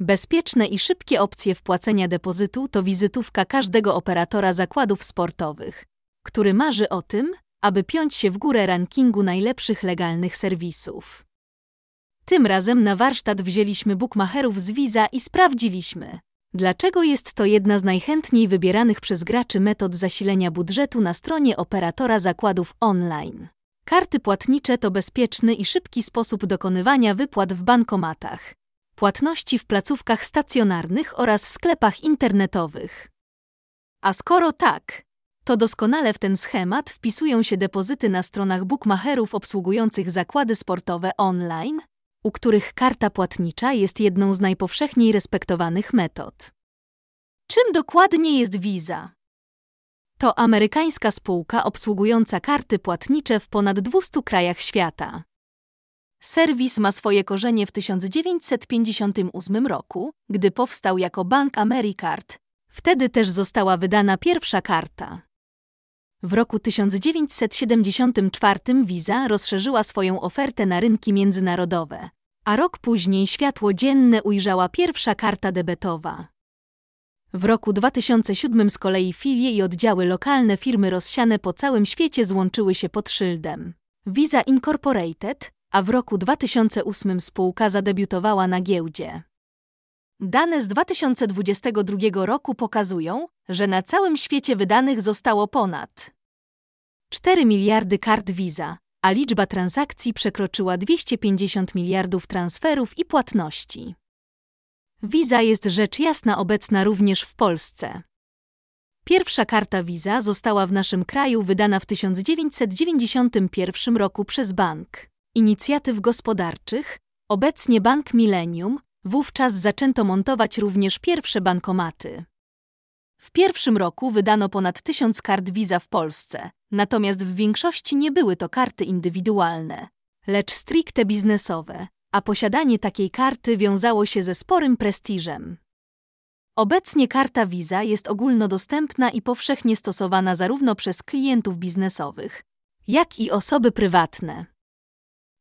Bezpieczne i szybkie opcje wpłacenia depozytu to wizytówka każdego operatora zakładów sportowych, który marzy o tym, aby piąć się w górę rankingu najlepszych legalnych serwisów. Tym razem na warsztat wzięliśmy bookmacherów z Visa i sprawdziliśmy, dlaczego jest to jedna z najchętniej wybieranych przez graczy metod zasilenia budżetu na stronie operatora zakładów online. Karty płatnicze to bezpieczny i szybki sposób dokonywania wypłat w bankomatach, płatności w placówkach stacjonarnych oraz sklepach internetowych. A skoro tak, to doskonale w ten schemat wpisują się depozyty na stronach bookmacherów obsługujących zakłady sportowe online, u których karta płatnicza jest jedną z najpowszechniej respektowanych metod. Czym dokładnie jest Visa? To amerykańska spółka obsługująca karty płatnicze w ponad 200 krajach świata. Serwis ma swoje korzenie w 1958 roku, gdy powstał jako Bank AmeriCard. Wtedy też została wydana pierwsza karta. W roku 1974 Visa rozszerzyła swoją ofertę na rynki międzynarodowe, a rok później światło dzienne ujrzała pierwsza karta debetowa. W roku 2007 z kolei filie i oddziały lokalne firmy rozsiane po całym świecie złączyły się pod szyldem Visa Incorporated, a w roku 2008 spółka zadebiutowała na giełdzie. Dane z 2022 roku pokazują, że na całym świecie wydanych zostało ponad 4 miliardy kart Visa, a liczba transakcji przekroczyła 250 miliardów transferów i płatności. Visa jest rzecz jasna obecna również w Polsce. Pierwsza karta Visa została w naszym kraju wydana w 1991 roku przez Bank Inicjatyw Gospodarczych, obecnie Bank Millennium, wówczas zaczęto montować również pierwsze bankomaty. W pierwszym roku wydano ponad tysiąc kart Visa w Polsce, natomiast w większości nie były to karty indywidualne, lecz stricte biznesowe, a posiadanie takiej karty wiązało się ze sporym prestiżem. Obecnie karta Visa jest ogólnodostępna i powszechnie stosowana zarówno przez klientów biznesowych, jak i osoby prywatne.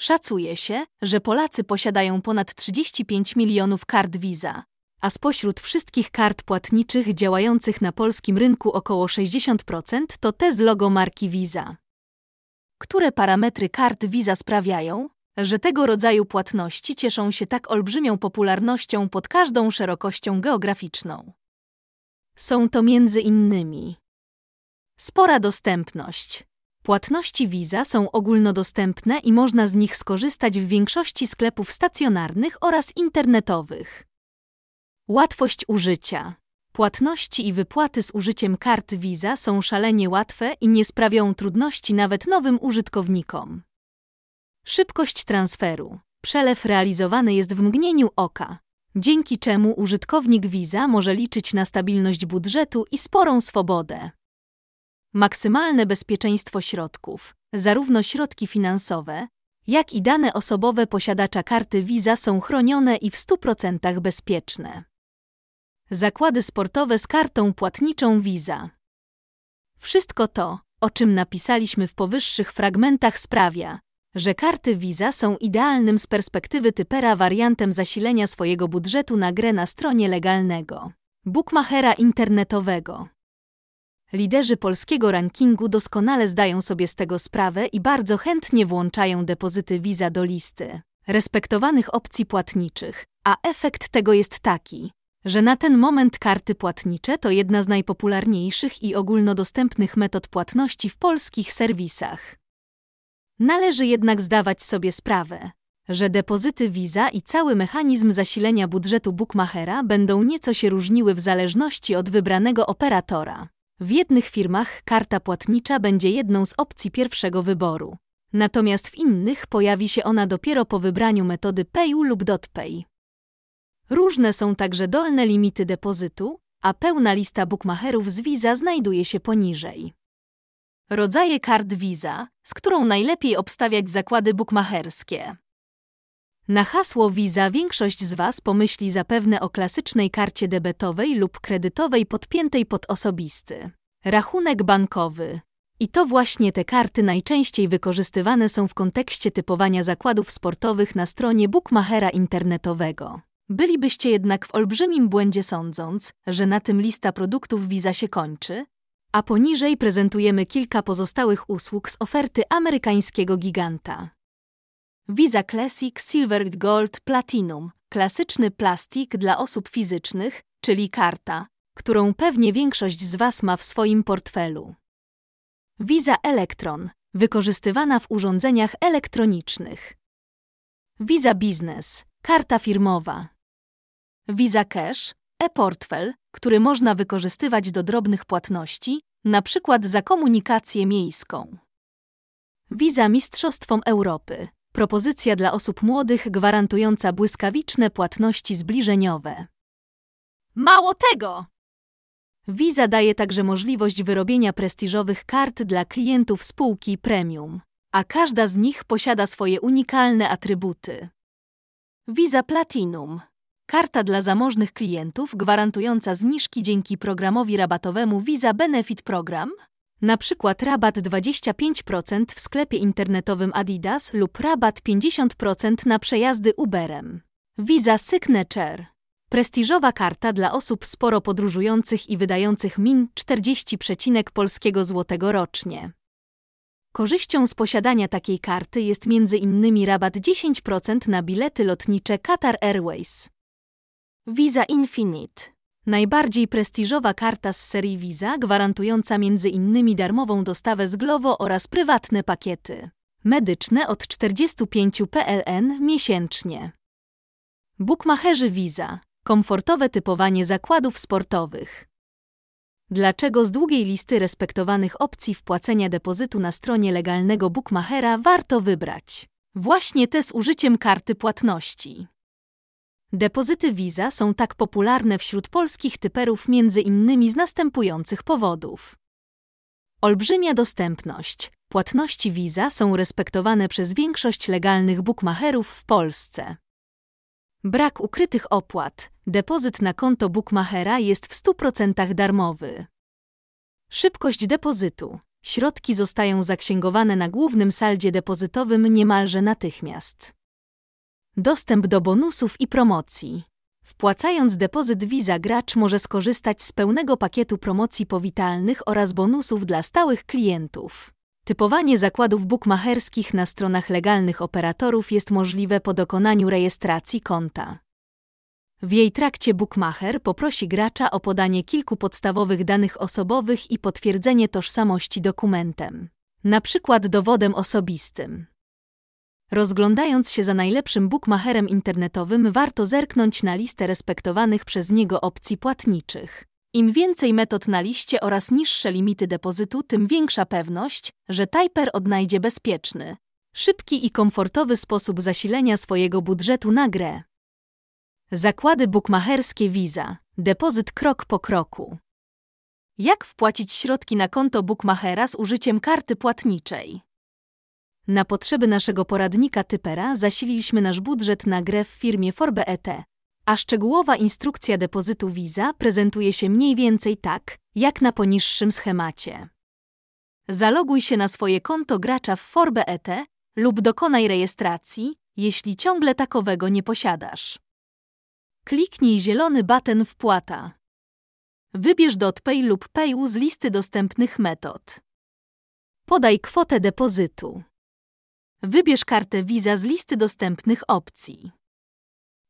Szacuje się, że Polacy posiadają ponad 35 milionów kart Visa, a spośród wszystkich kart płatniczych działających na polskim rynku około 60% to te z logo marki Visa. Które parametry kart Visa sprawiają, że tego rodzaju płatności cieszą się tak olbrzymią popularnością pod każdą szerokością geograficzną? Są to między innymi spora dostępność. Płatności Visa są ogólnodostępne i można z nich skorzystać w większości sklepów stacjonarnych oraz internetowych. Łatwość użycia. Płatności i wypłaty z użyciem kart Visa są szalenie łatwe i nie sprawią trudności nawet nowym użytkownikom. Szybkość transferu. Przelew realizowany jest w mgnieniu oka, dzięki czemu użytkownik Visa może liczyć na stabilność budżetu i sporą swobodę. Maksymalne bezpieczeństwo środków, zarówno środki finansowe, jak i dane osobowe posiadacza karty Visa są chronione i w 100% bezpieczne. Zakłady sportowe z kartą płatniczą Visa. Wszystko to, o czym napisaliśmy w powyższych fragmentach, sprawia, że karty Visa są idealnym z perspektywy typera wariantem zasilenia swojego budżetu na grę na stronie legalnego bookmachera internetowego. Liderzy polskiego rankingu doskonale zdają sobie z tego sprawę i bardzo chętnie włączają depozyty Visa do listy respektowanych opcji płatniczych, a efekt tego jest taki, że na ten moment karty płatnicze to jedna z najpopularniejszych i ogólnodostępnych metod płatności w polskich serwisach. Należy jednak zdawać sobie sprawę, że depozyty Visa i cały mechanizm zasilenia budżetu bookmachera będą nieco się różniły w zależności od wybranego operatora. W jednych firmach karta płatnicza będzie jedną z opcji pierwszego wyboru, natomiast w innych pojawi się ona dopiero po wybraniu metody Payu lub DotPay. Różne są także dolne limity depozytu, a pełna lista bookmacherów z Visa znajduje się poniżej. Rodzaje kart Visa, z którą najlepiej obstawiać zakłady bookmacherskie. Na hasło Visa większość z Was pomyśli zapewne o klasycznej karcie debetowej lub kredytowej podpiętej pod osobisty rachunek bankowy. I to właśnie te karty najczęściej wykorzystywane są w kontekście typowania zakładów sportowych na stronie bookmachera internetowego. Bylibyście jednak w olbrzymim błędzie sądząc, że na tym lista produktów Visa się kończy, a poniżej prezentujemy kilka pozostałych usług z oferty amerykańskiego giganta. Visa Classic Silver Gold Platinum klasyczny plastik dla osób fizycznych, czyli karta, którą pewnie większość z Was ma w swoim portfelu. Visa Electron wykorzystywana w urządzeniach elektronicznych. Visa Business karta firmowa. Visa Cash e-portfel, który można wykorzystywać do drobnych płatności, przykład za komunikację miejską. Visa Mistrzostwom Europy propozycja dla osób młodych gwarantująca błyskawiczne płatności zbliżeniowe. Mało tego! Visa daje także możliwość wyrobienia prestiżowych kart dla klientów spółki premium, a każda z nich posiada swoje unikalne atrybuty. Visa Platinum karta dla zamożnych klientów gwarantująca zniżki dzięki programowi rabatowemu Visa Benefit Program, na przykład rabat 25% w sklepie internetowym Adidas lub rabat 50% na przejazdy Uberem. Visa Signature Prestiżowa karta dla osób sporo podróżujących i wydających min 40 przecinek polskiego złotego rocznie. Korzyścią z posiadania takiej karty jest m.in. rabat 10% na bilety lotnicze Qatar Airways. Visa Infinite Najbardziej prestiżowa karta z serii Visa, gwarantująca m.in. darmową dostawę z Glovo oraz prywatne pakiety medyczne od 45 PLN miesięcznie. Bukmacherzy Visa komfortowe typowanie zakładów sportowych. Dlaczego z długiej listy respektowanych opcji wpłacenia depozytu na stronie legalnego bookmachera warto wybrać właśnie te z użyciem karty płatności? Depozyty Visa są tak popularne wśród polskich typerów między innymi z następujących powodów. Olbrzymia dostępność. Płatności Visa są respektowane przez większość legalnych bookmacherów w Polsce. Brak ukrytych opłat. Depozyt na konto bookmachera jest w 100% darmowy. Szybkość depozytu. Środki zostają zaksięgowane na głównym saldzie depozytowym niemalże natychmiast. Dostęp do bonusów i promocji. Wpłacając depozyt Visa, gracz może skorzystać z pełnego pakietu promocji powitalnych oraz bonusów dla stałych klientów. Typowanie zakładów bukmacherskich na stronach legalnych operatorów jest możliwe po dokonaniu rejestracji konta. W jej trakcie bookmacher poprosi gracza o podanie kilku podstawowych danych osobowych i potwierdzenie tożsamości dokumentem, na przykład dowodem osobistym. Rozglądając się za najlepszym bookmacherem internetowym, warto zerknąć na listę respektowanych przez niego opcji płatniczych. Im więcej metod na liście oraz niższe limity depozytu, tym większa pewność, że Typer odnajdzie bezpieczny, szybki i komfortowy sposób zasilenia swojego budżetu na grę. Zakłady bukmacherskie Visa. Depozyt krok po kroku. Jak wpłacić środki na konto bookmachera z użyciem karty płatniczej? Na potrzeby naszego poradnika Typera zasililiśmy nasz budżet na grę w firmie Forbe.et, a szczegółowa instrukcja depozytu Visa prezentuje się mniej więcej tak, jak na poniższym schemacie. Zaloguj się na swoje konto gracza w Forbe.et lub dokonaj rejestracji, jeśli ciągle takowego nie posiadasz. Kliknij zielony baten Wpłata. Wybierz DotPay lub Payu z listy dostępnych metod. Podaj kwotę depozytu. Wybierz kartę Visa z listy dostępnych opcji.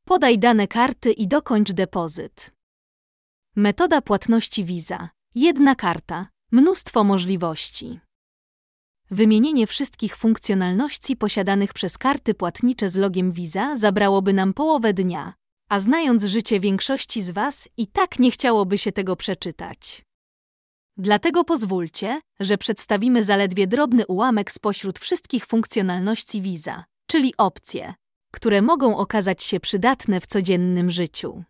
Podaj dane karty i dokończ depozyt. Metoda płatności Visa. Jedna karta, mnóstwo możliwości. Wymienienie wszystkich funkcjonalności posiadanych przez karty płatnicze z logiem Visa zabrałoby nam połowę dnia, a znając życie większości z Was, i tak nie chciałoby się tego przeczytać. Dlatego pozwólcie, że przedstawimy zaledwie drobny ułamek spośród wszystkich funkcjonalności Visa, czyli opcje, które mogą okazać się przydatne w codziennym życiu.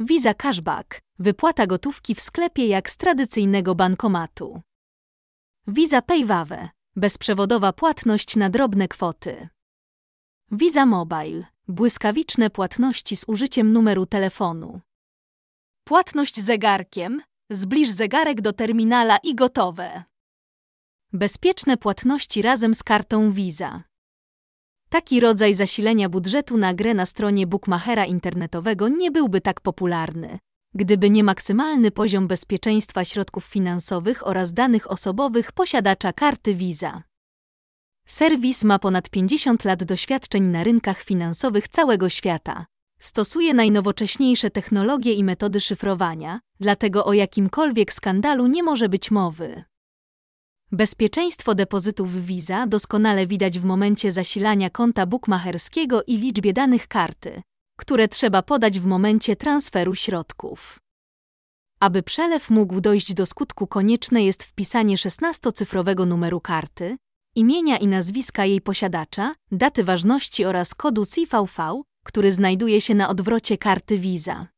Visa Cashback wypłata gotówki w sklepie jak z tradycyjnego bankomatu. Visa PayWave bezprzewodowa płatność na drobne kwoty. Visa Mobile błyskawiczne płatności z użyciem numeru telefonu. Płatność zegarkiem zbliż zegarek do terminala i gotowe. Bezpieczne płatności razem z kartą Visa. Taki rodzaj zasilenia budżetu na grę na stronie bookmachera internetowego nie byłby tak popularny, gdyby nie maksymalny poziom bezpieczeństwa środków finansowych oraz danych osobowych posiadacza karty Visa. Serwis ma ponad 50 lat doświadczeń na rynkach finansowych całego świata. Stosuje najnowocześniejsze technologie i metody szyfrowania, dlatego o jakimkolwiek skandalu nie może być mowy. Bezpieczeństwo depozytów Visa doskonale widać w momencie zasilania konta bukmacherskiego i liczbie danych karty, które trzeba podać w momencie transferu środków. Aby przelew mógł dojść do skutku, konieczne jest wpisanie 16-cyfrowego numeru karty, imienia i nazwiska jej posiadacza, daty ważności oraz kodu CVV, który znajduje się na odwrocie karty Visa.